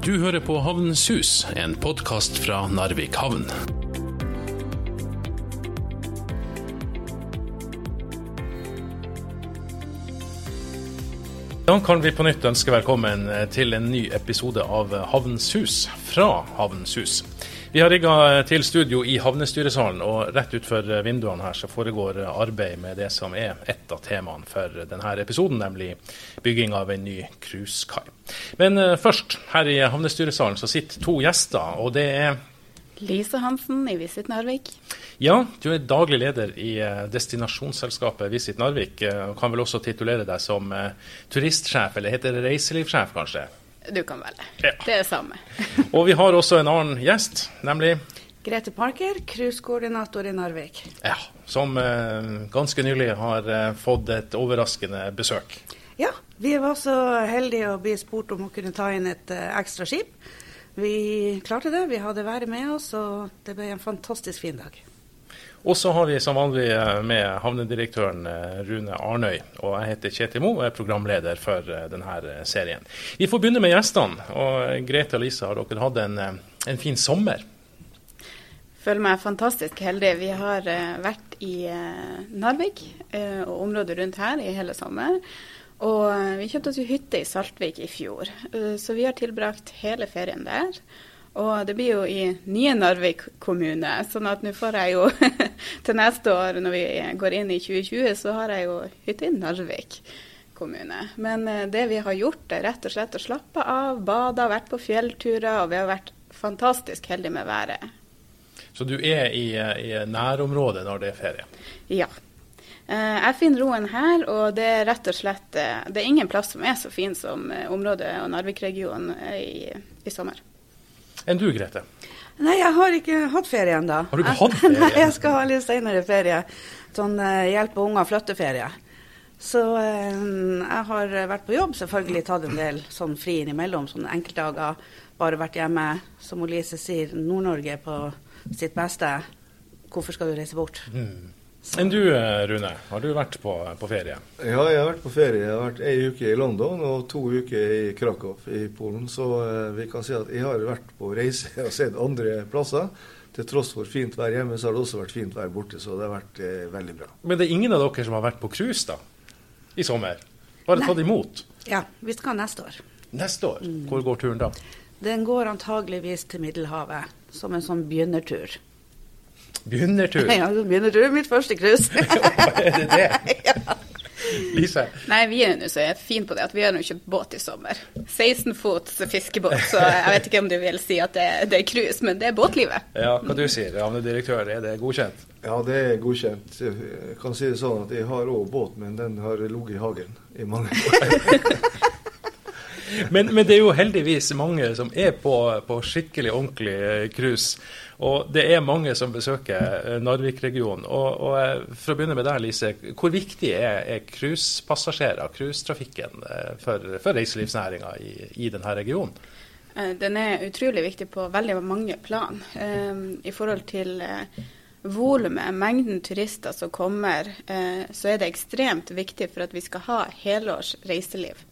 Du hører på Havnens Hus, en podkast fra Narvik havn. Da kan vi på nytt ønske velkommen til en ny episode av Havnens Hus fra Havnens Hus. Vi har rigga til studio i havnestyresalen, og rett utenfor vinduene her så foregår arbeid med det som er et av temaene for denne episoden, nemlig bygging av en ny cruisekai. Men eh, først, her i havnestyresalen så sitter to gjester, og det er Lise Hansen i Visit Narvik. Ja, du er daglig leder i eh, destinasjonsselskapet Visit Narvik. Eh, og Kan vel også titulere deg som turistsjef, eller heter det reiselivssjef, kanskje? Du kan velge. Ja. Det er samme. Og vi har også en annen gjest, nemlig Grete Parker, cruisekoordinator i Narvik. ja, som eh, ganske nylig har eh, fått et overraskende besøk. Ja, vi var så heldige å bli spurt om å kunne ta inn et eh, ekstra skip. Vi klarte det, vi hadde været med oss, og det ble en fantastisk fin dag. Og så har vi som vanlig eh, med havnedirektøren eh, Rune Arnøy. Og jeg heter Kjetil Moe og er programleder for eh, denne serien. Vi får begynne med gjestene. Og Grete og Lise, har dere hatt en, en fin sommer? Føler meg fantastisk heldig. Vi har vært i eh, Narvik og området rundt her i hele sommer. Og vi kjøpte oss jo hytte i Saltvik i fjor, så vi har tilbrakt hele ferien der. Og det blir jo i nye Narvik kommune, sånn at nå får jeg jo til neste år, når vi går inn i 2020, så har jeg jo hytte i Narvik kommune. Men eh, det vi har gjort, er rett og slett å slappe av, bade, vært på fjellturer, og vi har vært fantastisk heldige med været. Så du er i, eh, i nærområdet når det er ferie? Ja. Eh, Jeg finner roen her, og det er rett og slett Det er ingen plass som er så fin som området og Narvik-regionen i, i sommer. Enn du, Grete? Nei, jeg har ikke hatt ferie ennå. Har du ikke hatt ferie? Nei, jeg skal ha litt senere ferie. Sånn eh, hjelpe unger flytteferie. Så eh, jeg har vært på jobb, selvfølgelig tatt en del sånn fri innimellom, sånne enkeltdager. Bare vært hjemme, som Lise sier, Nord-Norge på sitt beste. Hvorfor skal du reise bort? Enn du, eh, Rune? Har du vært på, på ferie? Ja, jeg har vært på ferie. Jeg har vært ei uke i London og to uker i Krakow i Polen. Så eh, vi kan si at jeg har vært på reise og sett andre plasser. Til tross for fint vær hjemme, så har det også vært fint vær borte. Så det har vært eh, veldig bra. Men det er ingen av dere som har vært på cruise da? I sommer? Bare tatt imot? Ja, vi skal neste år. Neste år? Hvor går turen da? Den går antageligvis til Middelhavet som en sånn begynnertur. Begynnertur? Ja, begynnertur er mitt første cruise. er det det? Lise? Nei, vi er nå så fine på det at vi har nå kjøpt båt i sommer. 16 fots fiskebåt, så jeg vet ikke om du vil si at det, det er cruise, men det er båtlivet. Ja, hva du sier Havnedirektør, er det godkjent? Ja, det er godkjent. Jeg kan si det sånn at jeg har òg båt, men den har ligget i hagen i mange år. Men, men det er jo heldigvis mange som er på, på skikkelig ordentlig eh, cruise. Og det er mange som besøker eh, Narvik-regionen. Og, og eh, For å begynne med deg, Lise. Hvor viktig er, er cruisepassasjerer, cruisetrafikken, for, for reiselivsnæringa i, i denne regionen? Den er utrolig viktig på veldig mange plan. Um, I forhold til uh, volumet, mengden turister som kommer, uh, så er det ekstremt viktig for at vi skal ha helårs reiseliv.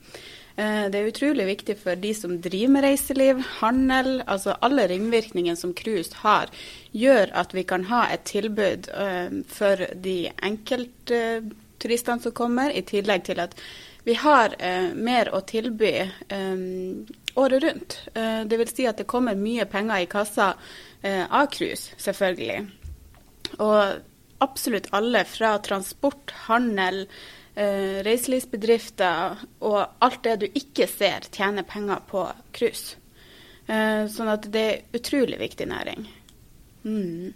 Eh, Det er utrolig viktig for de som driver med reiseliv, handel, altså alle ringvirkningene som cruise har, gjør at vi kan ha et tilbud eh, for de enkeltturistene som kommer, i tillegg til at vi har eh, mer å tilby året rundt. Det vil si at det kommer mye penger i kassa av cruise, selvfølgelig. Og absolutt alle fra transport, handel, eh, reiselivsbedrifter og alt det du ikke ser, tjener penger på cruise. Eh, sånn at det er utrolig viktig næring. Mm.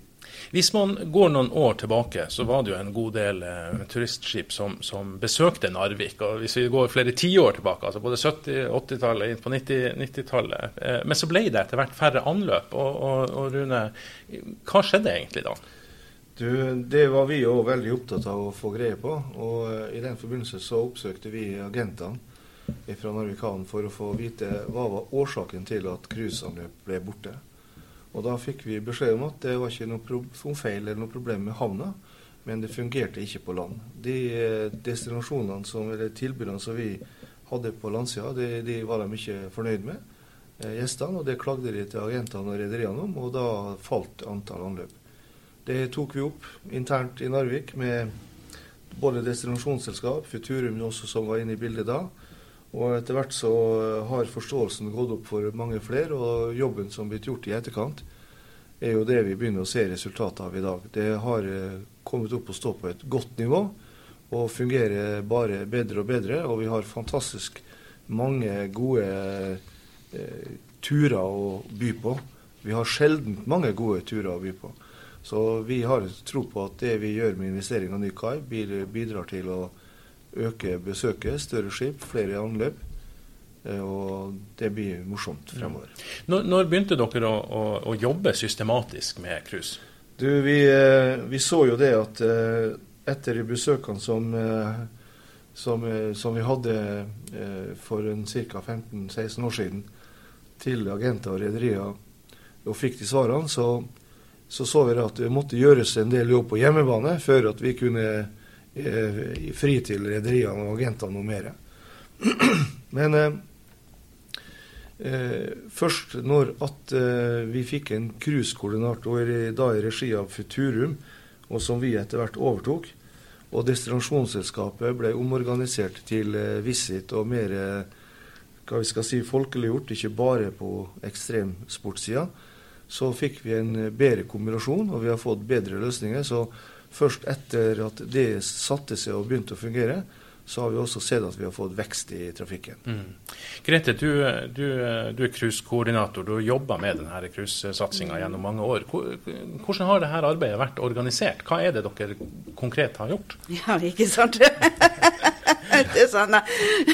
Hvis man går noen år tilbake, så var det jo en god del eh, turistskip som, som besøkte Narvik. og Hvis vi går flere tiår tilbake, altså både 70-, 80-tallet, inn på 90 90-tallet. Eh, men så ble det etter hvert færre anløp. Og, og, og Rune, hva skjedde egentlig da? Du, det var vi òg veldig opptatt av å få greie på. Og eh, i den forbindelse så oppsøkte vi agentene fra Narvik havn for å få vite hva var årsaken til at cruiseanløp ble borte. Og da fikk vi beskjed om at det var ikke noe, feil eller noe problem med havna, men det fungerte ikke på land. De eh, destinasjonene som, eller tilbudene som vi hadde på landsida, de, de var de ikke fornøyd med. eh, gjestene, og det klagde de til agentene og rederiene om, og da falt antall anløp. Det tok vi opp internt i Narvik med både destinasjonsselskap, Futurum også som var inne i bildet da. Og etter hvert så har forståelsen gått opp for mange flere, og jobben som blitt gjort i etterkant, er jo det vi begynner å se resultatet av i dag. Det har eh, kommet opp og stå på et godt nivå og fungerer bare bedre og bedre. Og vi har fantastisk mange gode eh, turer å by på. Vi har sjelden mange gode turer å by på. Så vi har tro på at det vi gjør med investering av ny kai, bidrar til å øke besøket, større skip, flere anløp. Eh, og det blir morsomt fremover. Når, når begynte dere å, å, å, jobbe systematisk med cruise? Du, vi, eh, vi, så jo det at etter etter besøkene som, som, som vi hadde for ca. 15-16 år siden til agenter og rederier, og fikk de svarene, så så så vi at det måtte gjøres en del jobb på hjemmebane før at vi kunne eh, fri til rederiene og agentene noe mer. Men eh, eh, først når at eh, vi fikk en cruisekoordinator da i regi av Futurum, og som vi etter hvert overtok, og destinasjonsselskapet ble omorganisert til eh, Visit og mer hva vi skal si, folkeliggjort, ikke bare på ekstremsportsida, så fikk vi en eh, bedre kombinasjon, og vi har fått bedre løsninger. Så først etter at det satte seg og begynte å fungere, så har vi også sett at vi har fått vekst i trafikken. Mm. Grete, du, du, du er cruisekoordinator. Du har jobba med denne cruisesatsinga gjennom mange år. Hvordan har dette arbeidet vært organisert? Hva er det dere konkret har gjort? Ja, ikke sant? det er sånn,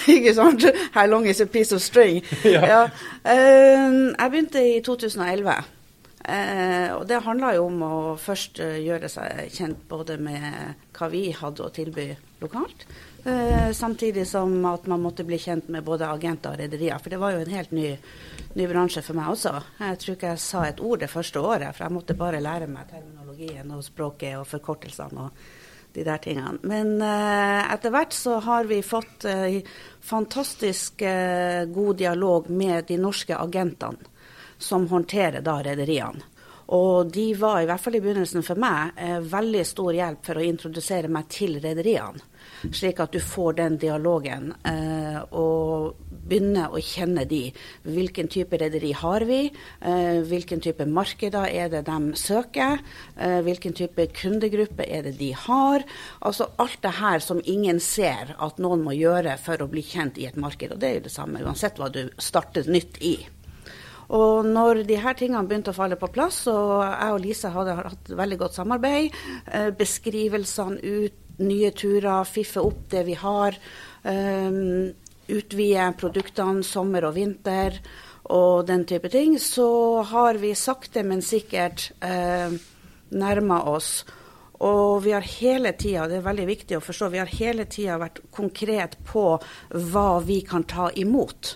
ikke sant? How long is a piece of string? ja. Ja. Uh, jeg begynte i 2011. Eh, og det handla jo om å først uh, gjøre seg kjent både med hva vi hadde å tilby lokalt, eh, samtidig som at man måtte bli kjent med både agenter og rederier. For det var jo en helt ny, ny, bransje for meg også. Jeg tror ikke jeg sa et ord det første året, for jeg måtte bare lære meg terminologien og språket og forkortelsene og de der tingene. Men eh, etter hvert så har vi fått eh, fantastisk eh, god dialog med de norske agentene som håndterer da rederiene. Og de var, i hvert fall i begynnelsen for meg, eh, veldig stor hjelp for å introdusere meg til rederiene. Slik at du får den dialogen eh, og begynner å kjenne de. Hvilken type rederi har vi? Eh, hvilken type markeder er det de søker? Hvilken type kundegruppe er det de har? Altså alt det her som ingen ser at noen må gjøre for å bli kjent i et marked. Og det er jo det samme uansett hva du starter nytt i. Og når de her tingene begynte å falle på plass, og jeg og Lise hadde hatt veldig godt samarbeid, eh, beskrivelsene ut, nye turer, fiffe opp det vi har, um, utvide produktene sommer og vinter og den type ting, så har vi sakte, men sikkert eh, nærma oss. Og vi har hele tida, det er veldig viktig å forstå, vi har hele tida vært konkret på hva vi kan ta imot.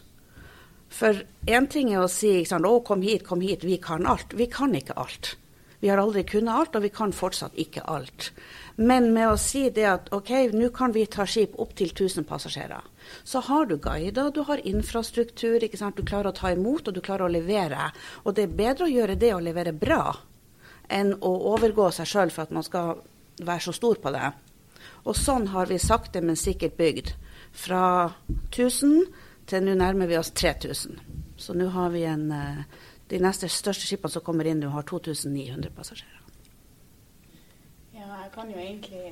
For én ting er å si sant, 'Å, kom hit, kom hit, vi kan alt'. Vi kan ikke alt. Vi har aldri kunnet alt, og vi kan fortsatt ikke alt. Men med å si det at OK, nå kan vi ta skip opp til 1000 passasjerer. Så har du guider, du har infrastruktur, du klarer å ta imot og du klarer å levere. Og det er bedre å gjøre det og levere bra enn å overgå seg sjøl for at man skal være så stor på det. Og sånn har vi sakte, men sikkert bygd. Fra 1000 til nå nærmer vi oss 3000. Så nå har vi en eh, De neste største skipene som kommer inn nå, har 2900 passasjerer. Ja, jeg kan jo egentlig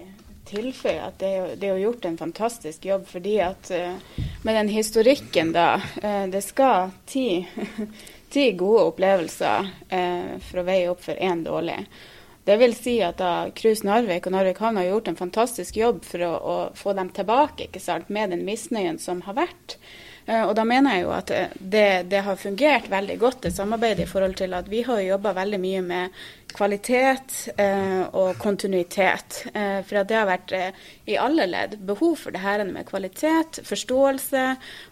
tilføye at det, det er gjort en fantastisk jobb, fordi at uh, med den historikken, da uh, Det skal ti, ti gode opplevelser for å veie opp for én dårlig. Det vil si at da Cruise Narvik og Narvik havn har gjort en fantastisk jobb for å, å få dem tilbake ikke sant, med den misnøyen som har vært. Eh, og da mener jeg jo at eh, det, det, har fungert veldig godt, det samarbeidet, i forhold til at vi har jobba veldig mye med kvalitet eh, og kontinuitet. Eh, for det har vært eh, i alle ledd behov for det her med kvalitet, forståelse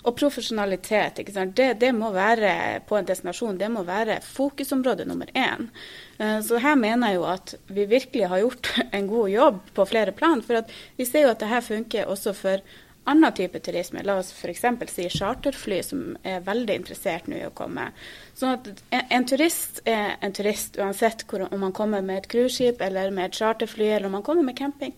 og profesjonalitet. Det, det, må være på en destinasjon, det må være fokusområde nummer én. Eh, så her mener jeg jo at vi virkelig har gjort en god jobb på flere plan. For vi ser jo at det her funker også for annen type turisme, la oss f.eks. si charterfly, som er veldig interessert nå i å komme. Sånn at en, turist er en turist uansett hvor, om man kommer med et cruiseskip eller med et charterfly, eller om man kommer med camping.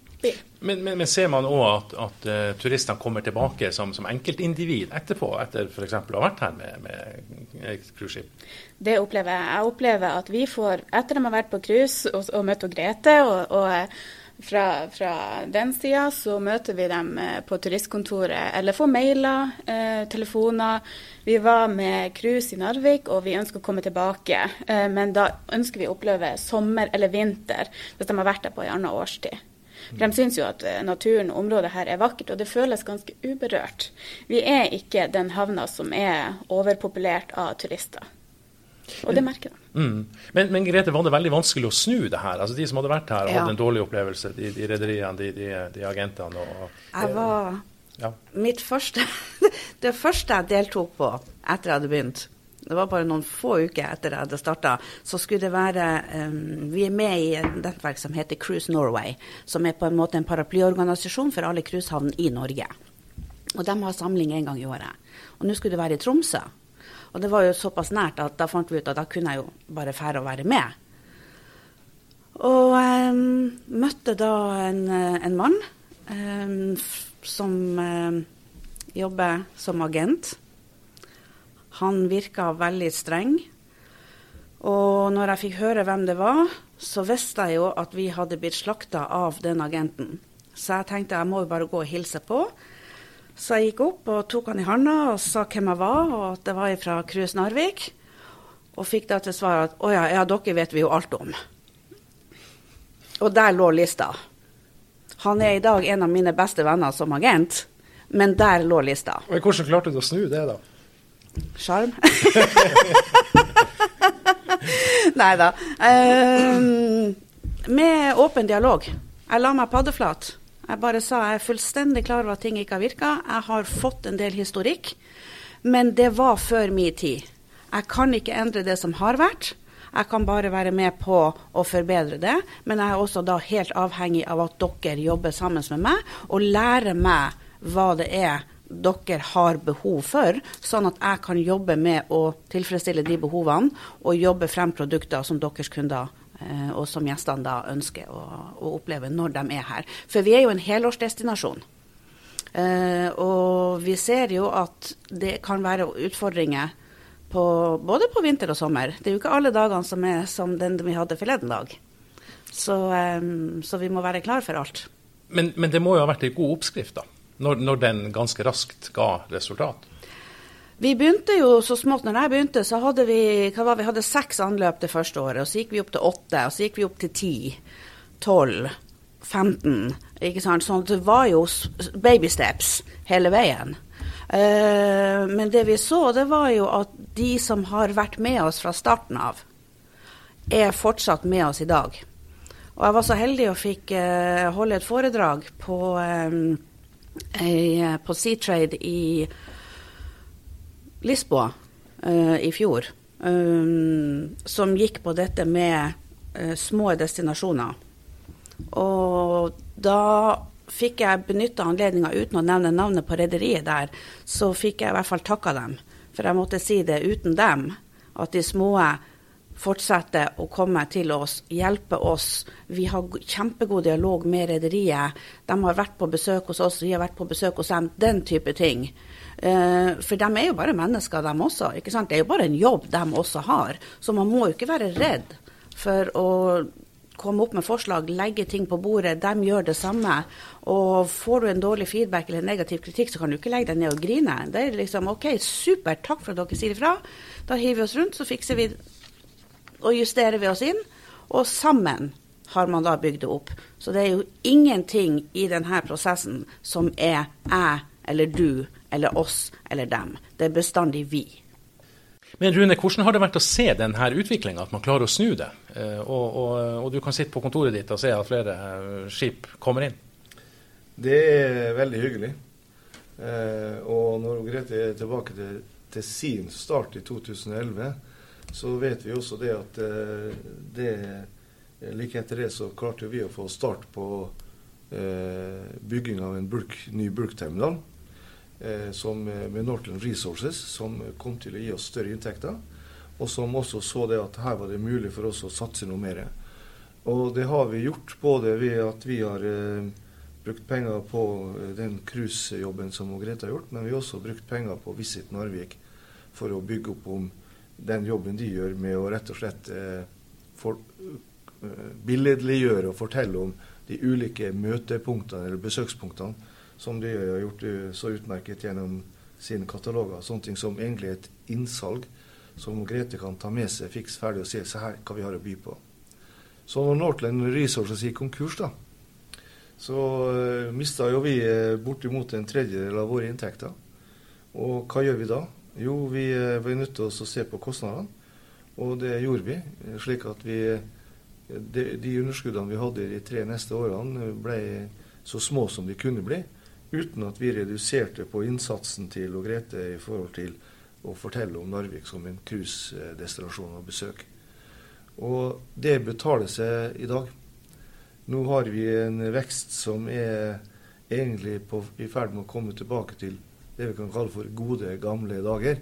Men, men, men, ser man òg at, at uh, turistene kommer tilbake som, som enkeltindivid etterpå, etter f.eks. å ha vært her med, med cruiseskip? Det opplever jeg. Jeg opplever at vi får, etter at de har vært på cruise og, og møtt Grete, og, og fra, fra, den sida så møter vi dem eh, på turistkontoret eller får mailer, eh, telefoner. Vi var med cruise i Narvik, og vi ønsker å komme tilbake. Eh, men da ønsker vi å oppleve sommer eller vinter, hvis de har vært der på en annen årstid. For De syns jo at eh, naturen og området her er vakkert, og det føles ganske uberørt. Vi er ikke den havna som er overpopulert av turister. Og det merker de. Mm. Men, men, Grete, var det veldig vanskelig å snu det her? Altså De som hadde vært her og ja. hadde en dårlig opplevelse, de, de rederiene, de, de, de, agentene og, Jeg var ja. Mitt første Det første jeg deltok på etter jeg hadde begynt, det var bare noen få uker etter jeg hadde starta, så skulle det være um, Vi er med i et nettverk som heter Cruise Norway, som er på en måte en paraplyorganisasjon for alle cruisehavner i Norge. Og de har samling en gang i året. Og nå skulle det være i Tromsø. Og det var jo såpass nært at da fant vi ut at da kunne jeg jo bare fære å være med. Og um, møtte da en, en mann um, som um, jobber som agent han virka veldig streng. Og når jeg fikk høre hvem det var, så visste jeg jo at vi hadde blitt slakta av den agenten. Så jeg tenkte jeg må jo bare gå og hilse på. Så jeg gikk opp og tok han i handa og sa hvem jeg var, og at det var fra Cruise Narvik. Og fikk da til svar at å ja, ja, dere vet vi jo alt om. Og der lå lista. Han er i dag en av mine beste venner som agent, men der lå lista. Og Hvordan klarte du å snu det, da? Sjarm. Nei da. Um, med åpen dialog. Jeg la meg paddeflat. Jeg bare sa jeg er fullstendig klar over at ting ikke har virka. Jeg har fått en del historikk, men det var før min tid. Jeg kan ikke endre det som har vært. Jeg kan bare være med på å forbedre det. Men jeg er også da helt avhengig av at dere jobber sammen med meg og lærer meg hva det er dere har behov for, sånn at jeg kan jobbe med å tilfredsstille de behovene og jobbe frem produkter som deres kunder eh, og som gjestene da ønsker å, å, oppleve når de er her. For vi er jo en helårsdestinasjon. Eh, og vi ser jo at det kan være utfordringer på, både på vinter og sommer. Det er jo ikke alle dagene som er som den vi hadde forleden dag. Så, eh, så vi må være klar for alt. Men, men det må jo ha vært en god oppskrift, da? når, når den ganske raskt ga resultat? Vi begynte jo så smått. Når jeg begynte, så hadde vi, hva vi hadde seks anløp det første året. og Så gikk vi opp til åtte, og så gikk vi opp til ti, tolv, 15. ikke sant? Sånn det var jo baby steps hele veien. Uh, men det vi så, det var jo at de som har vært med oss fra starten av, er fortsatt med oss i dag. Og jeg var så heldig og fikk uh, holde et foredrag på um, ei, på Seatrade i Lisboa uh, i fjor, um, som gikk på dette med uh, små destinasjoner. Og da fikk jeg benytta anledninga uten å nevne navnet på rederiet der, så fikk jeg i hvert fall takka dem. For jeg måtte si det uten dem, at de små fortsette å komme til oss, hjelpe oss. Vi har kjempegod dialog med rederiet. De har vært på besøk hos oss, vi har vært på besøk hos dem. Den type ting. Uh, for de er jo bare mennesker, de også. ikke sant? Det er jo bare en jobb de også har. Så man må jo ikke være redd for å komme opp med forslag, legge ting på bordet. De gjør det samme. Og får du en dårlig feedback eller negativ kritikk, så kan du ikke legge deg ned og grine. Det er liksom OK, supert, takk for at dere sier ifra. Da hiver vi oss rundt, så fikser vi og justerer vi oss inn. Og sammen har man da bygd det opp. Så det er jo ingenting i denne prosessen som er jeg eller du eller oss eller dem. Det er bestandig vi. Men Rune, hvordan har det vært å se denne utviklinga, at man klarer å snu det? Eh, og, og, og, du kan sitte på kontoret ditt og se at flere eh, skip kommer inn? Det er veldig hyggelig. Eh, og når Grete er tilbake til, til sin start i 2011, så vet vi også det at eh, det, like etter det så klarte vi å få start på eh, bygging av en bulk, ny bulkterminal. eh, som, med Northern Resources, som kom til å gi oss større inntekter. Og som også så det at her var det mulig for oss å satse noe mer. Og det har vi gjort både ved at vi har eh, brukt penger på den cruisejobben som Grete har gjort, men vi har også brukt penger på Visit Narvik for å bygge opp om den jobben de gjør med å rett og slett eh, for, eh, billedliggjøre og fortelle om de ulike møtepunktene eller besøkspunktene som de har gjort eh, så utmerket gjennom sine kataloger. Sånne ting som egentlig et innsalg som Grete kan ta med seg fiks ferdig og se se her hva vi har å by på. Så når Northland Resources gikk konkurs, da, så uh, mista jo vi bortimot en tredjedel av våre inntekter. Og hva gjør vi da? Jo, vi var nødt til å se på kostnadene. Og det gjorde vi, slik at vi de, de underskuddene vi hadde de tre neste årene, ble så små som de kunne bli, uten at vi reduserte på innsatsen til og Grete i forhold til å fortelle om Narvik som en cruisedestinasjon og besøk. Og det betaler seg i dag. Nå har vi en vekst som er egentlig på, i ferd med å komme tilbake til det vi kan kalle for gode, gamle dager.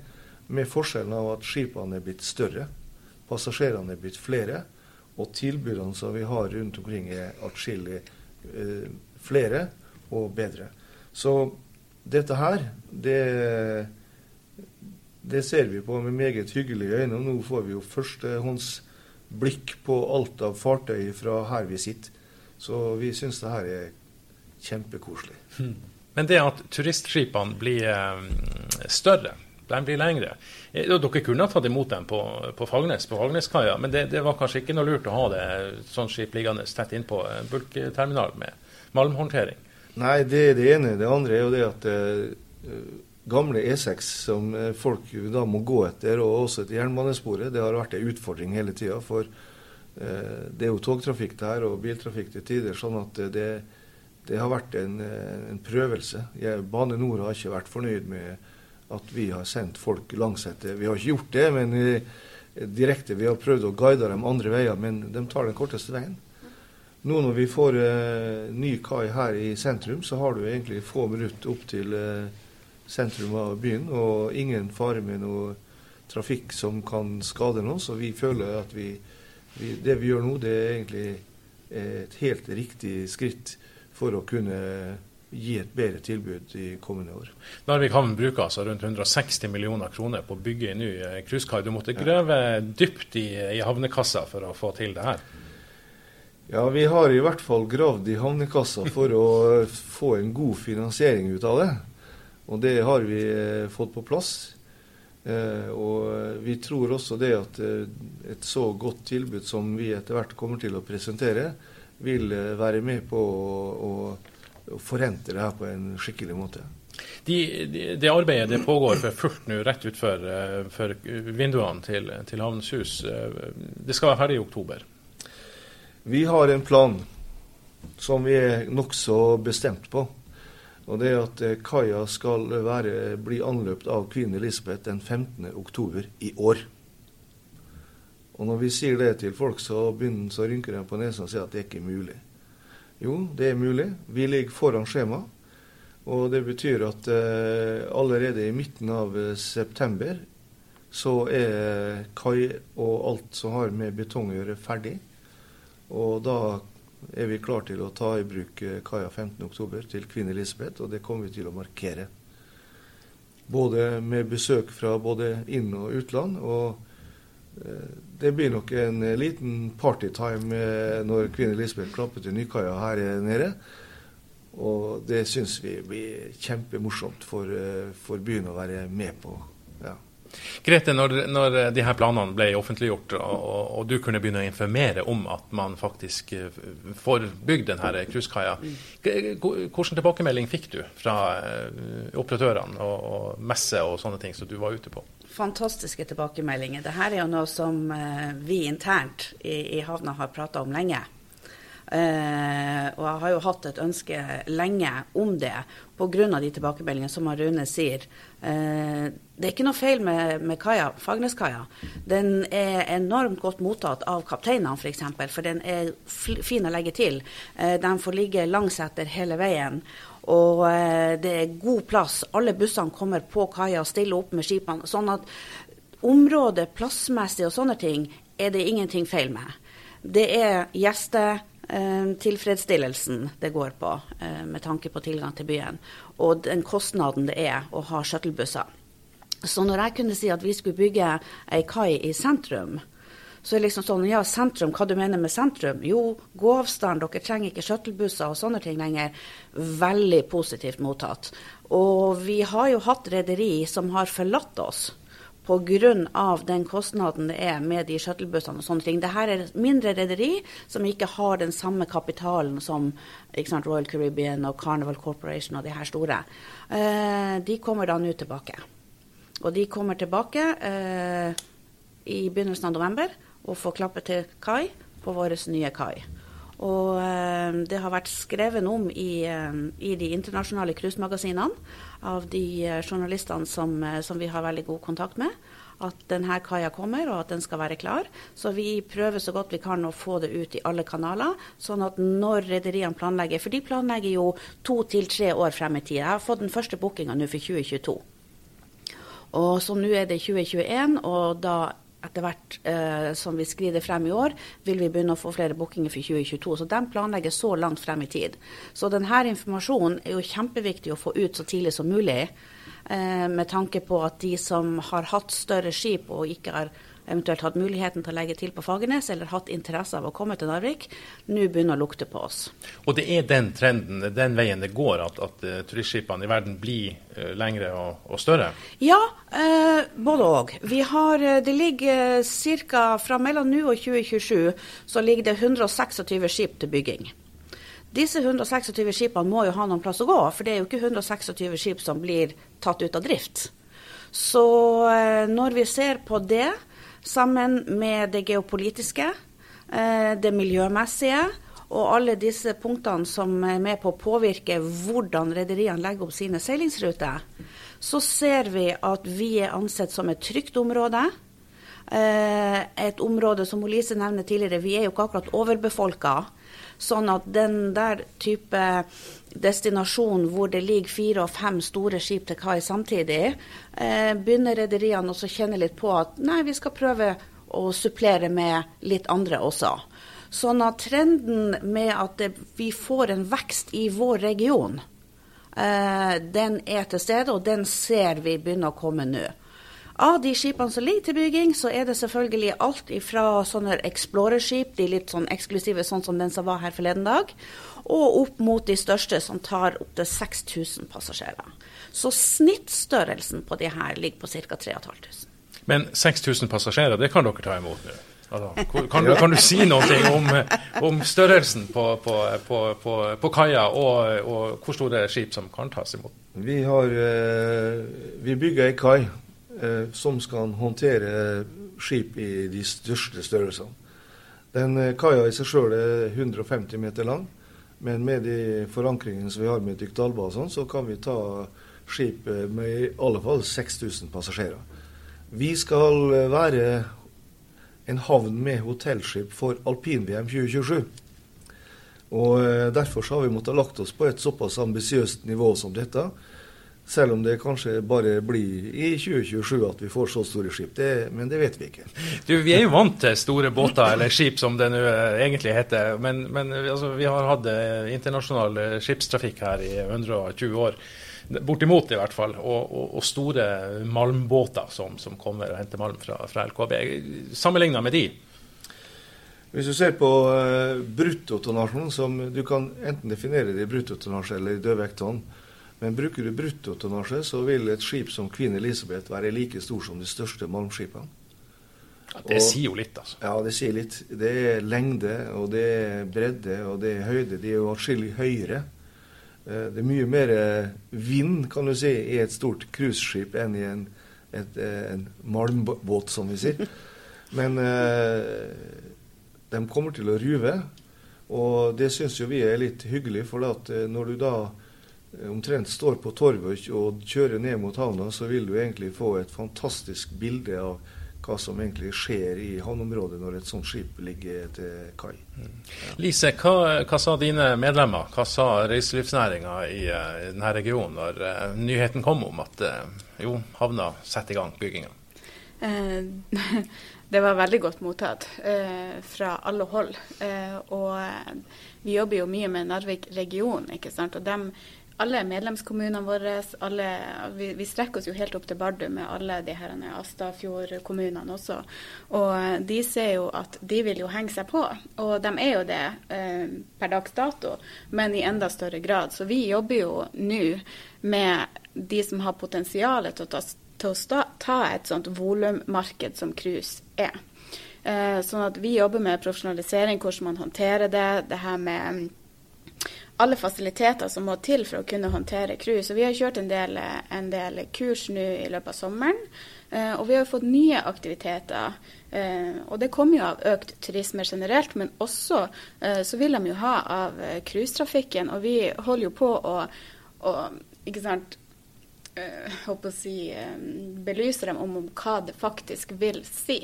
Med forskjellen av at skipene er blitt større, passasjerene er blitt flere, og tilbudene som vi har rundt omkring, er atskillig eh, flere og bedre. Så dette her, det, det ser vi på med meget hyggelige øyne. og Nå får vi jo førstehånds blikk på alt av fartøy fra her vi sitter. Så vi syns det her er kjempekoselig. Men det at turistskipene blir eh, større, de blir lengre eh, Dere kunne ha tatt imot dem på, på Fagnes, på Fagneskaia, men det, det, var kanskje ikke noe lurt å ha det sånn skip liggende tett innpå en bulkterminal med malmhåndtering? Nei, det er det ene. Det andre er jo det at uh, gamle E6 som folk da må gå etter, og også etter jernbanesporet, det har vært en utfordring hele tida. For uh, det er jo togtrafikk der og biltrafikk til tider, sånn at det, det har vært en, en prøvelse. Jeg, Bane Nor har ikke vært fornøyd med at vi har sendt folk langsette. Vi har ikke gjort det, men uh, direkte. Vi har prøvd å guide dem andre veier, men de tar den korteste veien. Nå når vi får eh, ny kai her i sentrum, så har du egentlig få minutter opp til eh, sentrum av byen, og ingen fare med noe trafikk som kan skade noen. Så vi føler at vi, vi, det vi gjør nå, det er egentlig et helt riktig skritt for å kunne gi et bedre tilbud i kommende år. Narvik havn bruker altså rundt 160 millioner kroner på å bygge en ny cruisekai. Du måtte grave dypt i, i havnekassa for å få til det her? Ja, vi har i hvert fall gravd i havnekassa for å få en god finansiering ut av det. Og det har vi eh, fått på plass. Eh, og vi tror også det at eh, et så godt tilbud som vi etter hvert kommer til å presentere, vil være med på å, å forrente det her på en skikkelig måte. De, de, det arbeidet det pågår for fullt nå rett utenfor for vinduene til, til Havnens Hus. Det skal være ferdig i oktober. Vi har en plan som vi er nokså bestemt på. Og det er at eh, kaia skal være, bli anløpt av Queen Elizabeth den 15. oktober i år. Og når vi sier det til folk, så, begynner, så rynker de på nesen og sier at det er ikke mulig. Jo, det er mulig. Vi ligger foran skjema. Og det betyr at eh, allerede i midten av eh, september så er kai og alt som har med betong å gjøre, ferdig. Og da er vi klar til å ta i bruk eh, kaia 15.10 til Kvinn Elisabeth, og det kommer vi til å markere. Både med besøk fra både inn- og utland. Og eh, det blir nok en eh, liten partytime når kvinne Elisabeth klapper til nykaia her nede. Og det syns vi blir kjempemorsomt for, for byen å være med på. Ja. Grete, når, når de her planene ble offentliggjort, og, og, du kunne begynne å informere om at man faktisk eh, får bygd denne cruisekaia, hvilken tilbakemelding fikk du fra eh, operatørene og, og messe og sånne ting som du var ute på? Fantastiske tilbakemeldinger. Dette er jo noe som eh, vi internt i, i havna har prata om lenge. Uh, og jeg har jo hatt et ønske lenge om det pga. de tilbakemeldingene som Rune sier. Uh, det er ikke noe feil med, med kaja, Fagerneskaia. Den er enormt godt mottatt av kapteinene f.eks., for, eksempel, for den er fin å legge til. Uh, de får ligge langs etter hele veien. Og eh, det er god plass. Alle bussene kommer på kaia og stiller opp med skipene. Sånn at området plassmessig og sånne ting er det ingenting feil med. Det er gjestetilfredsstillelsen eh, det går på, eh, med tanke på tilgang til byen. Og den kostnaden det er å ha shuttlebusser. Så når jeg kunne si at vi skulle bygge ei kai i sentrum, så er det liksom sånn Ja, sentrum, hva du mener med sentrum? Jo, gåavstand, dere trenger ikke shuttlebusser og sånne ting lenger. Veldig positivt mottatt. Og vi har jo hatt rederi som har forlatt oss pga. den kostnaden det er med de shuttlebussene og sånne ting. Dette er mindre rederi som ikke har den samme kapitalen som sant, Royal Caribbean og Carnival Corporation og de her store. Eh, de kommer da nå tilbake. Og de kommer tilbake eh, i begynnelsen av november og få klappe til kai på vår nye kai. Og eh, det har vært skrevet om i, eh, i de internasjonale cruisemagasinene av de eh, journalistene som, som, vi har veldig god kontakt med, at denne kaia kommer og at den skal være klar. Så vi prøver så godt vi kan å få det ut i alle kanaler, sånn at når rederiene planlegger For de planlegger jo to til tre år frem i tid. Jeg har fått den første bookinga nå for 2022. Og så nå er det 2021, og da etter hvert eh, som vi skrider frem i år, vil vi begynne å få flere bookinger for 2022. Så de planlegger så langt frem i tid. Så denne informasjonen er jo kjempeviktig å få ut så tidlig som mulig. Eh, med tanke på at de som har hatt større skip og ikke har eventuelt hatt muligheten til å legge til på Fagernes, eller hatt interesse av å komme til Narvik, nå begynner å lukte på oss. Og det er den trenden, den veien det går, at, at uh, turistskipene i verden blir uh, lengre og, og, større? Ja, uh, både òg. Det ligger ca. fra mellom nå og 2027 så ligger det 126 skip til bygging. Disse 126 skipene må jo ha noen plass å gå, for det er jo ikke 126 skip som blir tatt ut av drift. Så når vi ser på det, sammen med det geopolitiske, eh, det miljømessige og alle disse punktene som er med på å påvirke hvordan rederiene legger opp sine seilingsruter, så ser vi at vi er ansett som et trygt område. Eh, et område som Lise nevner tidligere, vi er jo ikke akkurat overbefolka. Sånn at den der type destinasjon hvor det ligger fire og fem store skip til kai samtidig, eh, begynner rederiene å kjenne litt på at nei, vi skal prøve å supplere med litt andre også. Sånn at trenden med at det, vi får en vekst i vår region, eh, den er til stede, og den ser vi begynner å komme nå. Av de skipene som ligger til bygging, så er det selvfølgelig alt ifra sånne Explorer-skip, de litt sånn eksklusive, sånn som den som var her forleden dag, og opp mot de største, som tar opptil 6000 passasjerer. Så snittstørrelsen på de her ligger på ca. 3500. Men 6000 passasjerer, det kan dere ta imot nå? Altså, kan, du, kan, du, si noe om, om størrelsen på, på, på, på kaia, og, og, hvor store skip som kan tas imot? Vi, har, eh, vi bygger ei kai som skal håndtere skip i de største størrelsene. Den eh, kaia i seg sjøl er 150 meter lang, men med de forankringene som vi har med Dykdalba og sånn, så kan vi ta skip eh, med i alle fall 6000 passasjerer. Vi skal eh, være en havn med hotellskip for alpin-VM 2027. Og eh, Derfor har vi måttet lagt oss på et såpass ambisiøst nivå som dette. Selv om det kanskje bare blir i 2027 at vi får så store skip. Det, men det vet vi ikke. Du, Vi er jo vant til store båter, eller skip som det nå eh, egentlig heter. Men, men altså, vi har hatt eh, internasjonal eh, skipstrafikk her i 120 år. Bortimot, i hvert fall. Og, og, og store malmbåter som, som, kommer og henter malm fra, fra LKB. Sammenligna med de, hvis du ser på uh, bruttotonnasjen, som du kan enten definere det i bruttotonnasje eller i dødvekttonn, men bruker du bruttotonnasje, så vil et skip som Queen Elizabeth være like stor som de største malmskipene. Ja, det og, sier jo litt, altså. Ja, det sier litt. Det er lengde, og det er bredde, og det er høyde. De er jo atskillig høyere. Eh, det er mye mer eh, vind, kan du si, i et stort cruiseskip enn i en, et, eh, en malmbåt, som vi sier. Men eh, de kommer til å ruve. Og det syns jo vi er litt hyggelig, for når du da omtrent står på torvet og kjører ned mot havna, så vil du egentlig få et fantastisk bilde av hva som egentlig skjer i havneområdet når et sånt skip ligger til kai. Mm. Lise, hva, hva, sa dine medlemmer, hva sa reiselivsnæringa i, uh, i, denne regionen når uh, nyheten kom om at uh, jo, havna setter i gang bygginga? det var veldig godt mottatt fra alle hold. og vi jobber jo mye med Narvik region, ikke sant. Og dem alle medlemskommunene våre, alle, vi, vi, strekker oss jo helt opp til Bardu med alle de her Astafjord-kommunene også. Og de ser jo at de vil jo henge seg på, og de er jo det eh, per dags dato, men i enda større grad. Så vi jobber jo nå med de som har potensial til å ta, til å ta et sånt volummarked som cruise er. Eh, sånn at vi jobber med profesjonalisering, hvordan man håndterer det. det her med alle fasiliteter som må til for å kunne håndtere cruise. Vi har kjørt en del, en del kurs nå i løpet av sommeren. Uh, og vi har fått nye aktiviteter. Uh, og det kommer jo av økt turisme generelt, men også uh, så vil de jo ha av cruisetrafikken. Og vi holder jo på å, å ikke sant, håper å si, belyse dem om hva det faktisk vil si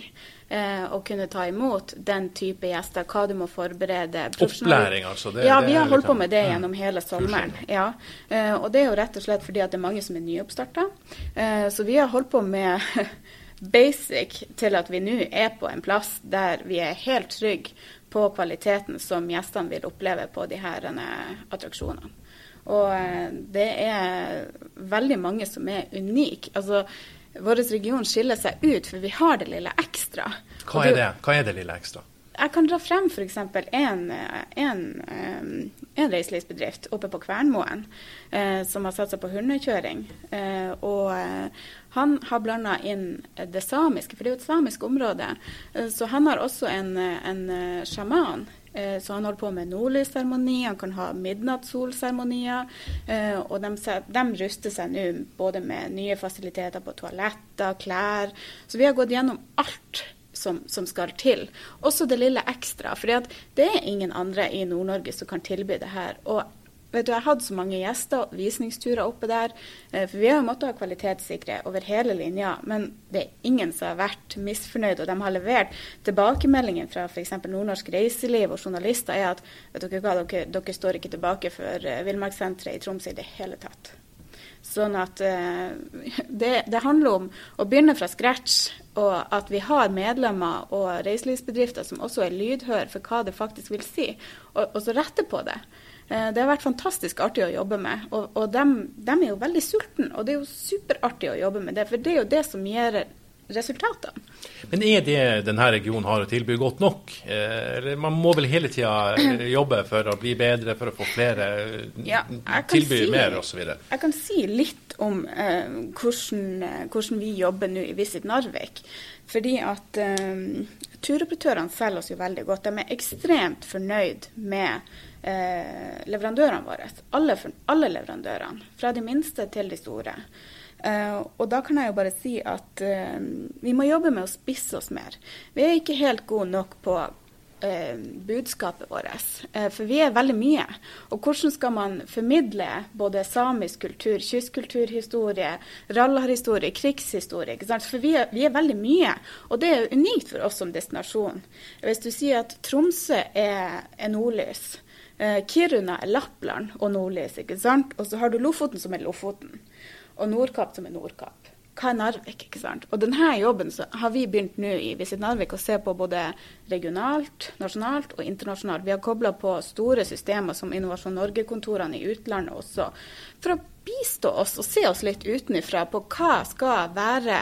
eh, å kunne ta imot den type gjester. Hva du må forberede. Opplæring, altså? Det, ja, vi har holdt på med det gjennom hele sommeren. Ja. Eh, og det er jo rett og slett fordi at det er mange som er nyoppstarta. Eh, så vi har holdt på med basic til at vi nå er på en plass der vi er helt trygge på kvaliteten som gjestene vil oppleve på de her attraksjonene. Og det er veldig mange som er unike. Altså, vår region skiller seg ut, for vi har det lille ekstra. Hva er det, Hva er det lille ekstra? Jeg kan dra frem f.eks. En, en, en reiselivsbedrift oppe på Kvernmoen eh, som har satsa på hundekjøring. Eh, og eh, han har blanda inn det samiske, for det er jo et samisk område. Eh, så han har også en, en eh, sjaman Eh, så han holder på med nordlysseremoni, han kan ha midnattssolseremonier. Eh, og de, de ruster seg nå både med nye fasiliteter på toaletter, klær. Så vi har gått gjennom alt som, som, skal til. Også det lille ekstra. For det er ingen andre i Nord-Norge som kan tilby det her. Og Vet du, Jeg hadde så mange gjester, visningsturer oppe der. Eh, for vi har jo måttet ha kvalitetssikre over hele linja. Men det er ingen som har vært misfornøyd. Og de har levert tilbakemeldingen fra f.eks. Nordnorsk Reiseliv og journalister er at vet dere hva, dere, dere står ikke tilbake for uh, Villmarkssenteret i Tromsø i det hele tatt. Sånn at uh, det, det, handler om å begynne fra scratch, og at vi har medlemmer og reiselivsbedrifter som også er lydhøre for hva det faktisk vil si, og, og så rette på det. Eh, det har vært fantastisk artig å jobbe med. Og, og de, er jo veldig sultne, og det er jo superartig å jobbe med det. For det er jo det som gir resultatene. Men er det denne regionen har å tilby godt nok? Eh, eller man må vel hele tida jobbe for å bli bedre, for å få flere ja, tilby si, mer osv.? Jeg kan si litt om eh, hvordan, hvordan, vi jobber nå i Visit Narvik. Fordi at eh, turoperatørene selger oss jo veldig godt. De er ekstremt fornøyd med eh, leverandørene våre. Alle, alle, leverandørene, fra de minste til de store. Eh, og da kan jeg jo bare si at eh, vi må jobbe med å spisse oss mer. Vi er ikke helt gode nok på eh, budskapet vårt. Eh, for vi er veldig mye. Og hvordan skal man formidle både samisk kultur, kystkulturhistorie, rallarhistorie, krigshistorie? For vi er, vi er, veldig mye. Og det er unikt for oss som destinasjon. Hvis du sier at Tromsø er, er nordlys, Kiruna er Lappland og nordlys, ikke sant. Og så har du Lofoten som er Lofoten, og Nordkapp som er Nordkapp. Hva er Narvik? ikke sant? Og denne jobben har vi begynt nå i Visit Narvik å se på både regionalt, nasjonalt og internasjonalt. Vi har kobla på store systemer som Innovasjon Norge-kontorene i utlandet også, for å bistå oss og se oss litt utenfra på hva skal være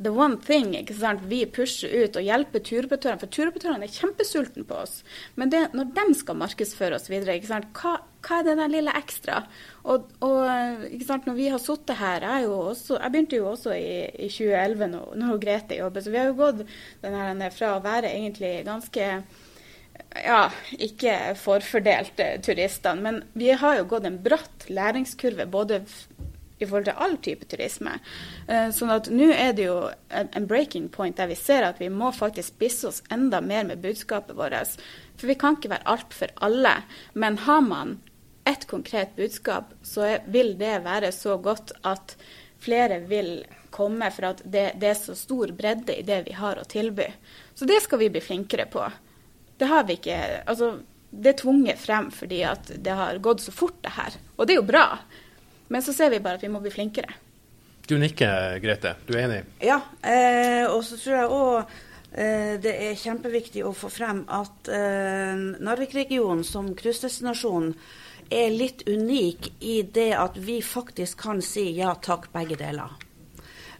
the one thing ikke sant, vi pusher ut og hjelper turoperatørene. For turoperatørene er kjempesultne på oss. Men det, når de skal markedsføre oss videre, ikke sant, hva, hva er det der lille ekstra? Og, og ikke sant, når vi har sittet her jeg, også, jeg, begynte jo også i, i 2011 når, når Grete jobber, så vi har jo gått denne, fra å være egentlig ganske ja, ikke forfordelte turistene. Men vi har jo gått en bratt læringskurve både i forhold til all type turisme. Uh, sånn at nå er det jo en, breaking point der vi ser at vi må faktisk spisse oss enda mer med budskapet vårt. For vi kan ikke være alt for alle. Men har man ett konkret budskap, så vil det være så godt at flere vil komme, for at det, det, er så stor bredde i det vi har å tilby. Så det skal vi bli flinkere på. Det har vi ikke Altså, det er tvunget frem fordi at det har gått så fort, det her. Og det er jo bra. Men så ser vi bare at vi må bli flinkere. Du nikker, Grete. Du er enig? Ja. Eh, og så tror jeg òg eh, det er kjempeviktig å få frem at eh, Narvik-regionen som cruisedestinasjon er litt unik i det at vi faktisk kan si ja takk, begge deler.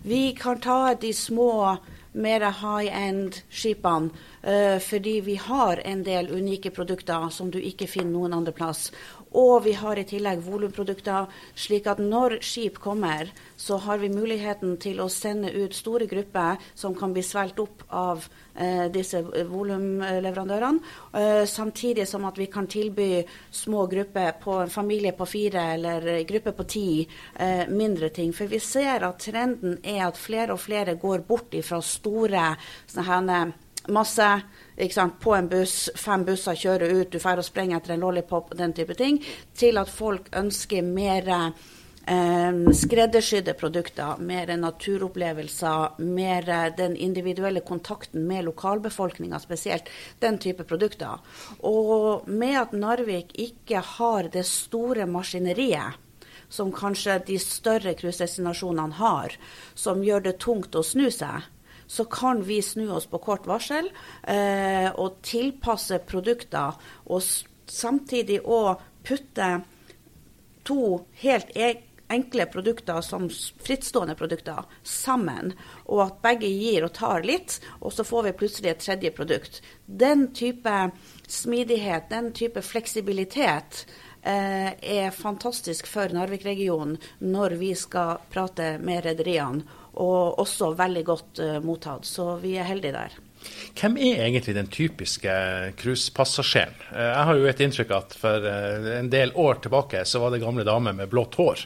Vi kan ta de små, mer high end-skipene uh, fordi vi har en del unike produkter som du ikke finner noen andre plass. Og vi har i tillegg volumprodukter, slik at når skip kommer, så har vi muligheten til å sende ut store grupper som kan bli svelget opp av eh, disse volumleverandørene. Eh, samtidig som at vi kan tilby små grupper på en familie på fire eller gruppe på ti eh, mindre ting. For vi ser at trenden er at flere og flere går bort fra store sånne masse på en buss, fem busser kjører ut, du drar og sprenger etter en lollipop, den type ting, til at folk ønsker mer eh, skreddersydde produkter, mer naturopplevelser, mer den individuelle kontakten med lokalbefolkninga spesielt. Den type produkter. Og med at Narvik ikke har det store maskineriet som kanskje de større cruisedestinasjonene har, som gjør det tungt å snu seg, så kan vi snu oss på kort varsel eh, og tilpasse produkter, og samtidig òg putte to helt e enkle produkter som frittstående produkter sammen, og at begge gir og tar litt, og så får vi plutselig et tredje produkt. Den type smidighet, den type fleksibilitet, eh, er fantastisk for Narvik-regionen når vi skal prate med rederiene og også veldig godt uh, mottatt. Så vi er heldige der. Hvem er egentlig den typiske cruisepassasjeren? Eh, jeg har jo et inntrykk at for eh, en del år tilbake så var det gamle damer med blått hår.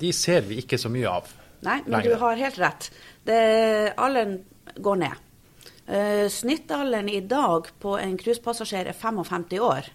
De ser vi ikke så mye av. Nei, men lenger. du har helt rett. Det, alderen går ned. Snittalderen i dag på en cruisepassasjer er 55 år.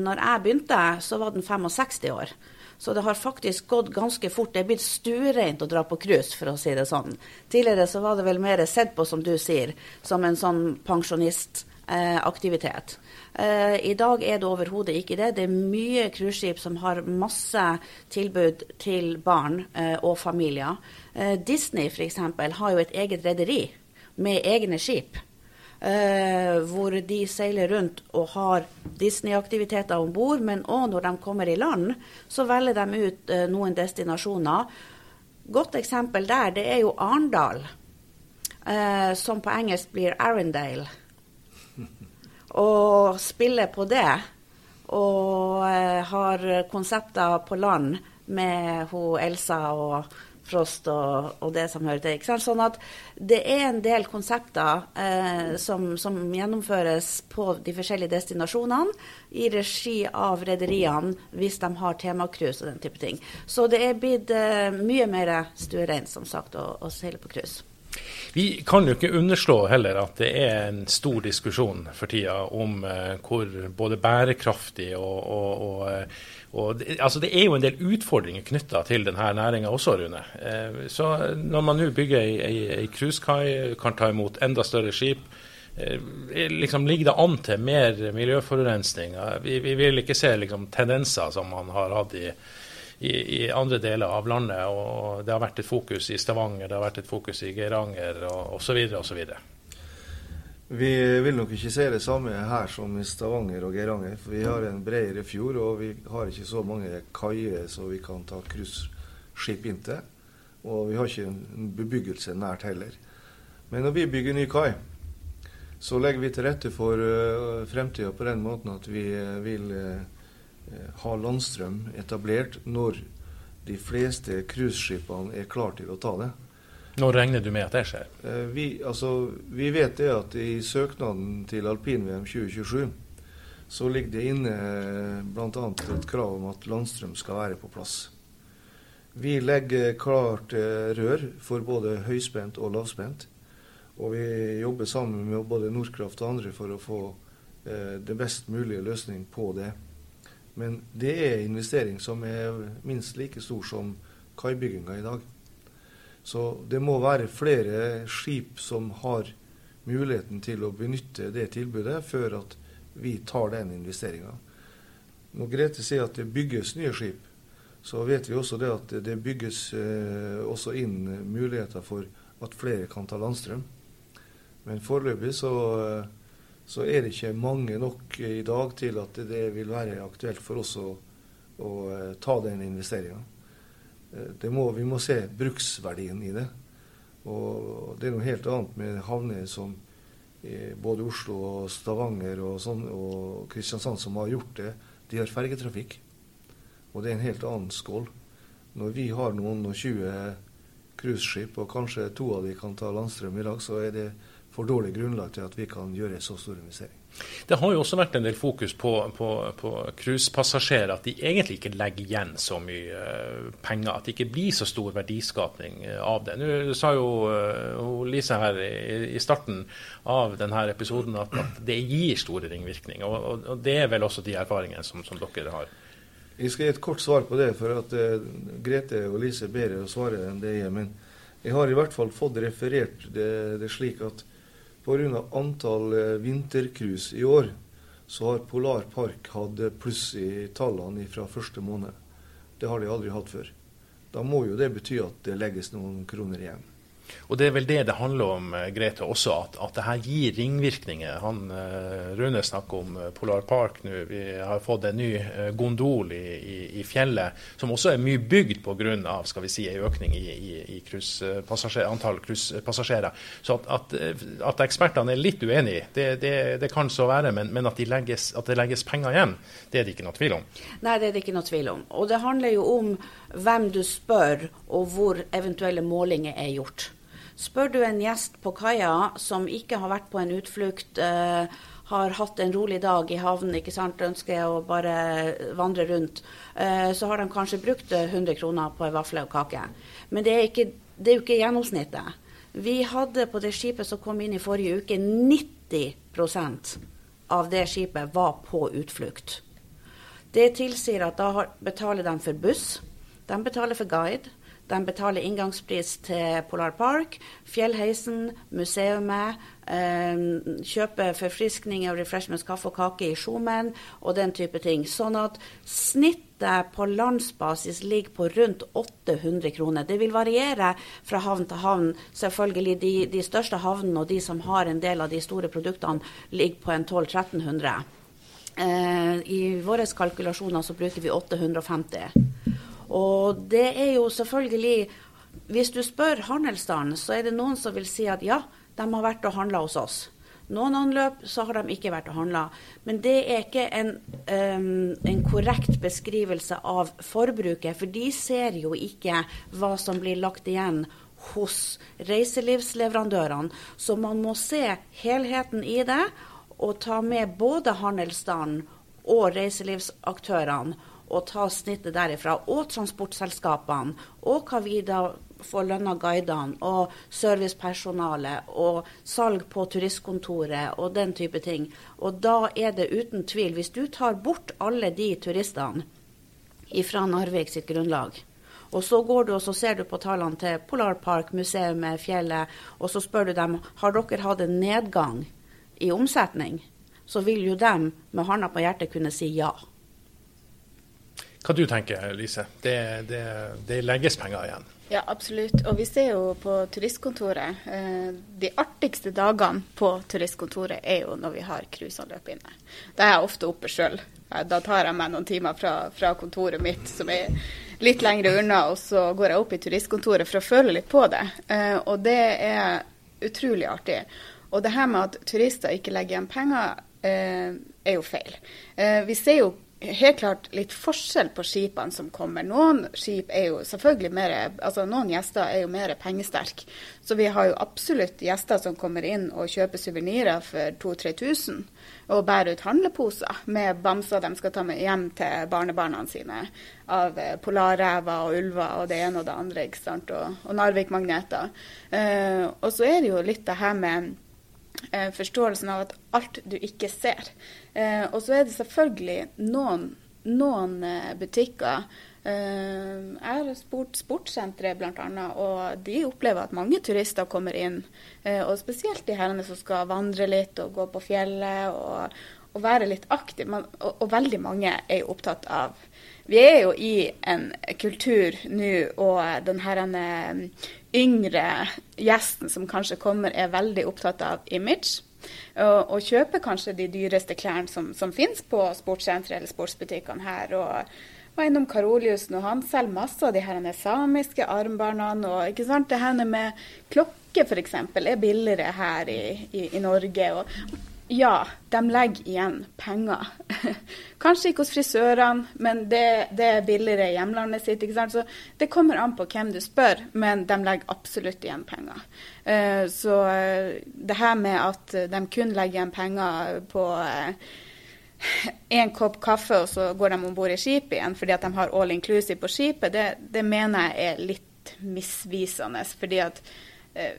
Når jeg begynte, så var den 65 år. Så det har faktisk gått ganske fort. Det er blitt stuereint å dra på cruise, for å si det sånn. Tidligere så var det vel mer sett på, som du sier, som en sånn pensjonistaktivitet. Eh, I dag er det overhodet ikke det. Det er mye cruiseskip som har masse tilbud til barn eh, og familier. Eh, Disney f.eks. har jo et eget rederi med egne skip. Uh, hvor de seiler rundt og har Disney-aktiviteter om bord. Men òg når de kommer i land, så velger de ut uh, noen destinasjoner. Godt eksempel der, det er jo Arendal, uh, som på engelsk blir Arendale. Og spiller på det. Og har konsepter på land med hun Elsa og Frost og, og, det som hører til. Sånn at det er en del konsepter eh, som, som, gjennomføres på de forskjellige destinasjonene i regi av rederiene hvis de har temacruise og den type ting. Så det er blitt eh, mye mer stuereint, som sagt, å, å seile på cruise. Vi kan jo ikke underslå heller at det er en stor diskusjon for tida om eh, hvor både bærekraftig og, og, og eh, og det, altså det er jo en del utfordringer knytta til denne næringa også, Rune. Eh, så når man nå bygger ei cruisekai, kan ta imot enda større skip, eh, liksom ligger det an til mer miljøforurensning. Vi, vi vil ikke se liksom, tendenser som man har hatt i, i, i, andre deler av landet. og Det har vært et fokus i Stavanger, det har vært et fokus i Geiranger osv. osv. Vi vil nok ikke se det samme her som i Stavanger og Geiranger. For vi har en bredere fjord, og vi har ikke så mange kaier så vi kan ta cruiseskip inn til. Og vi har ikke en bebyggelse nært heller. Men når vi bygger ny kai, så legger vi til rette for uh, fremtida på den måten at vi uh, vil uh, ha landstrøm etablert når de fleste cruiseskipene er klare til å ta det. Når regner du med at det skjer? Eh, vi, altså, vi vet det at i søknaden til alpin-VM 2027 så ligger det inne eh, bl.a. et krav om at landstrøm skal være på plass. Vi legger klart eh, rør for både høyspent og lavspent. Og vi jobber sammen med både Nordkraft og andre for å få eh, det best mulige løsning på det. Men det er investering som er minst like stor som kaibygginga i dag. Så det må være flere skip som har muligheten til å benytte det tilbudet før at vi tar den investeringa. Når Grete sier at det bygges nye skip, så vet vi også det at det bygges eh, også inn muligheter for at flere kan ta landstrøm. Men foreløpig så, så, er det ikke mange nok i dag til at det vil være aktuelt for oss å, å eh, ta den investeringa. Eh, vi må se bruksverdien i det. Og det er noe helt annet med havner som både Oslo og Stavanger og, sånn, og Kristiansand som har gjort det. De har fergetrafikk. Og det er en helt annen skål. Når vi har noen og 20 cruiseskip, og kanskje to av de kan ta landstrøm i dag, så er det for dårlig grunnlag til at vi kan gjøre så stor investering. Det har jo også vært en del fokus på cruisepassasjerer, at de egentlig ikke legger igjen så mye uh, penger. At det ikke blir så stor verdiskapning uh, av det. Nå sa jo Lise her i, starten av denne episoden at, at det gir store ringvirkninger. Og, og, det er vel også de erfaringene som, som dere har? Jeg skal gi et kort svar på det, for at Grete og Lise er bedre å svare enn det jeg er. Men jeg har i hvert fall fått referert det, det slik at pga. antall uh, vintercruise i år, så har Polar Park hatt pluss i tallene fra første måned. Det har de aldri hatt før. Da må jo det bety at det legges noen kroner igjen. Og Det er vel det det handler om, eh, Grete, også, at, at det her gir ringvirkninger. Han, uh, Rune snakker om uh, Polar Park nå. Vi har fått en ny gondol i, i, i, fjellet, som også er mye bygd pga. Si, en økning i, i, antall cruisepassasjerer. Så at, at, at, ekspertene er litt uenige, det, det, det kan så være. Men, men de legges, at, det legges penger igjen, det er det ikke noe tvil om. Nei, det er det ikke noe tvil om. Og det handler jo om hvem du spør, og hvor eventuelle målinger er gjort. Spør du en gjest på kaia som ikke har vært på en utflukt, eh, har hatt en rolig dag i havnen, ikke sant, ønsker å bare vandre rundt, eh, så har de kanskje brukt 100 kroner på en vafle og kake. Men det er, ikke, det er jo ikke gjennomsnittet. Vi hadde på det skipet som kom inn i forrige uke, 90% av det skipet var på utflukt. Det tilsier at da betaler de for buss, de betaler for guide, de betaler inngangspris til Polar Park, Fjellheisen, museumet. Eh, kjøper forfriskning og refreshments, kaffe og kake i Sjomen og den type ting. Sånn at snittet på landsbasis ligger på rundt 800 kroner. Det vil variere fra havn til havn. Selvfølgelig de, de største havnene og de som har en del av de store produktene, ligger på en 1200-1300. Eh, I våre kalkulasjoner så bruker vi 850. Og det er jo selvfølgelig Hvis du spør handelsstanden, så er det noen som vil si at ja, de har vært og handla hos oss. Noen anløp så har de ikke vært og handla. Men det er ikke en, um, en, korrekt beskrivelse av forbruket, for de ser jo ikke hva som blir lagt igjen hos reiselivsleverandørene. Så man må se helheten i det, og ta med både handelsstanden og reiselivsaktørene og ta snittet derifra. Og transportselskapene. Og hva vi da får lønna guidene, og servicepersonalet, og salg på turistkontoret og den type ting. Og da er det uten tvil, hvis du tar bort alle de turistene fra Narvik sitt grunnlag, og så går du og så ser du på tallene til Polarpark, museet med fjellet, og så spør du dem har dere hatt en nedgang i omsetning, så vil jo dem med hånda på hjertet kunne si ja. Hva du tenker Lise? Det, det, det, legges penger igjen? Ja, absolutt. Og vi ser jo på turistkontoret. Eh, de artigste dagene på turistkontoret er jo når vi har cruiseanløp inne. Da er jeg ofte oppe sjøl. Da tar jeg meg noen timer fra, fra, kontoret mitt som er litt lengre unna, og så går jeg opp i turistkontoret for å føle litt på det. Eh, og det er utrolig artig. Og det her med at turister ikke legger igjen penger, eh, er jo feil. Vi ser jo helt klart litt forskjell på skipene som kommer. Noen skip er jo selvfølgelig mer, altså noen gjester er jo mer pengesterke. Så vi har jo absolutt gjester som kommer inn og kjøper suvenirer for 2000-3000. Og bærer ut handleposer med bamser de skal ta med hjem til barnebarna sine. Av eh, polarrever og ulver og det ene og det andre. ikke sant, Og, og Narvik-magneter. Uh, og så er det jo litt det her med forståelsen av at alt du ikke ser. Eh, og så er det selvfølgelig noen, noen eh, butikker eh, jeg har spurt sportssenteret bl.a., og de opplever at mange turister kommer inn. Eh, og spesielt de herrene som skal vandre litt og gå på fjellet og, og være litt aktive. Og, og, veldig mange er jo opptatt av Vi er jo i en kultur nå, og den her yngre gjesten som kanskje kommer, er veldig opptatt av image. Og kjøper kanskje de dyreste klærne som, som finnes på sportssenteret eller sportsbutikkene her. og var innom Karoliussen, og han selger masse av de her samiske armbåndene. Og ikke sant, det her med klokke f.eks. er billigere her i, i, i Norge. Og ja, de legger igjen penger. Kanskje ikke hos frisørene, men det, det, er billigere i hjemlandet sitt. ikke sant? Så Det kommer an på hvem du spør, men de legger absolutt igjen penger. Uh, så uh, det her med at de kun legger igjen penger på én uh, kopp kaffe, og så går de om bord i skipet igjen fordi at de har all inclusive på skipet, det, det mener jeg er litt misvisende. fordi at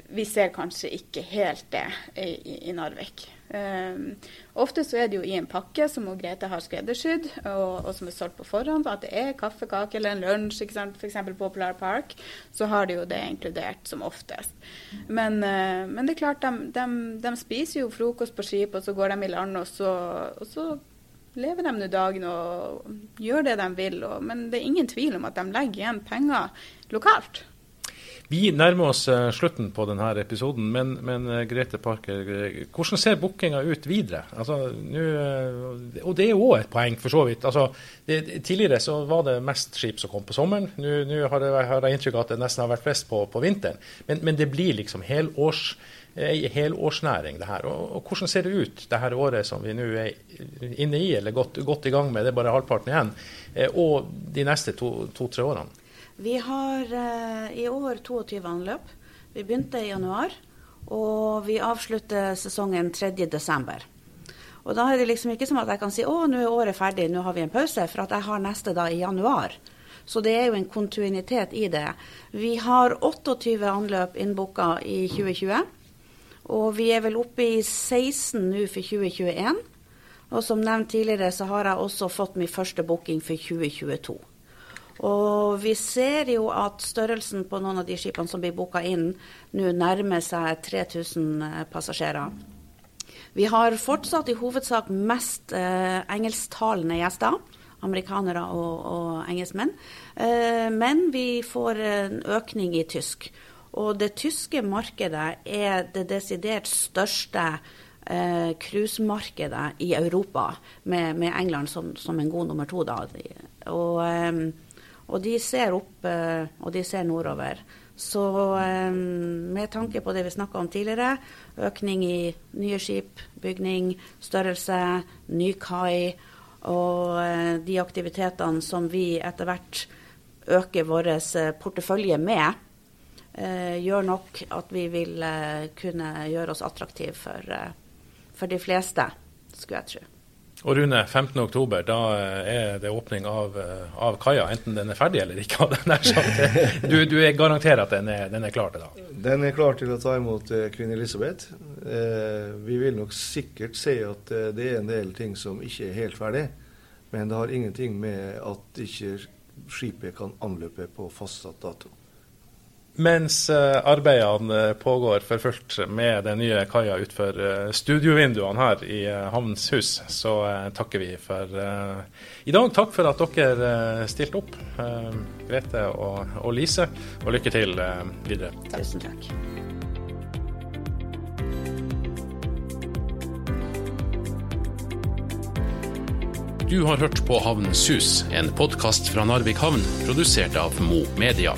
vi ser kanskje ikke helt det i, i Narvik. Um, ofte så er det jo i en pakke som Grete har skreddersydd, og, og, som er solgt på forhånd. At det er kaffekake eller en lunsj, f.eks. på Polar Park, så har de jo det inkludert som oftest. Men, uh, men det er klart, de, de, de, spiser jo frokost på skip, og så går de i land, og så, og så lever de nå dagen og gjør det de vil. Og, men det er ingen tvil om at de legger igjen penger lokalt. Vi nærmer oss uh, slutten på denne episoden, men, men uh, Grete Parker, uh, hvordan ser bookinga ut videre? Altså, nu, og det er jo òg et poeng, for så vidt. Altså, det, tidligere så var det mest skip som kom på sommeren. Nå har, har, jeg inntrykk av at det nesten har vært flest på, på vinteren. Men, men, det blir liksom helårs, helårsnæring, det her. Og, og, hvordan ser det ut det her året som vi nå er inne i, eller godt, godt, i gang med, det er bare halvparten igjen, og de neste to-tre to, årene? Vi har eh, i år 22 anløp. Vi begynte i januar, og vi avslutter sesongen 3.12. Og da er det liksom ikke som at jeg kan si å, nå er året ferdig, nå har vi en pause, for at jeg har neste da i januar. Så det er jo en kontinuitet i det. Vi har 28 anløp innbooka i 2020. Og vi er vel oppe i 16 nå for 2021. Og som nevnt tidligere, så har jeg også fått min første booking for 2022. Og vi ser jo at størrelsen på noen av de skipene som blir booka inn, nå nærmer seg 3000 eh, passasjerer. Vi har fortsatt i hovedsak mest eh, engelsktalende gjester. Amerikanere og, og engelskmenn. Eh, men vi får en økning i tysk. Og det tyske markedet er det desidert største eh, i Europa, med, med England som, som, en god nummer to. Da. Og eh, og de ser opp, eh, og de ser nordover. Så eh, med tanke på det vi snakka om tidligere, økning i nye skip, bygning, størrelse, ny kai og eh, de aktivitetene som vi etter hvert øker vår portefølje med, gjør nok at vi vil kunne gjøre oss attraktive for, for de fleste, skulle jeg tro. Og Rune, 15.10, da eh, er det åpning av, eh, av kaia, enten den er ferdig eller ikke. Du, du garanterer at den er, den er, klar til da? Den er klar til å ta imot eh, kvinne Elisabeth. Eh, vi vil nok sikkert se at det er en del ting som ikke er helt ferdig. Men det har ingenting med at ikke skipet kan anløpe på fastsatt dato. Mens eh, arbeidene pågår for fullt med den nye kaia utenfor eh, studiovinduene her i Havns Hus, så takker vi for i dag. Takk for at dere stilte opp, Grete og, og Lise, og lykke til videre. Tusen takk. Du har hørt på Havnens Hus, en podkast fra Narvik havn, produsert av Mo Media.